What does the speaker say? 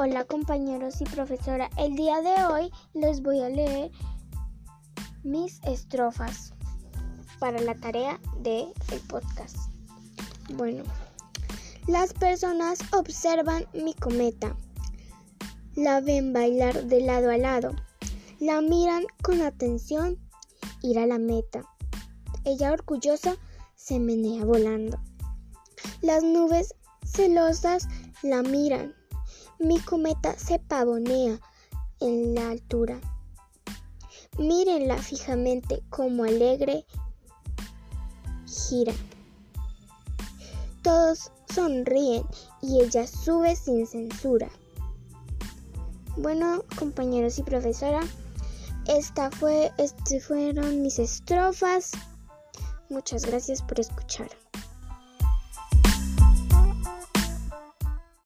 Hola compañeros y profesora, el día de hoy les voy a leer mis estrofas para la tarea del el podcast. Bueno, las personas observan mi cometa, la ven bailar de lado a lado, la miran con atención, ir a la meta. Ella orgullosa se menea volando. Las nubes celosas la miran mi cometa se pavonea en la altura. Mírenla fijamente como alegre gira. Todos sonríen y ella sube sin censura. Bueno, compañeros y profesora, fue, este fueron mis estrofas. Muchas gracias por escuchar.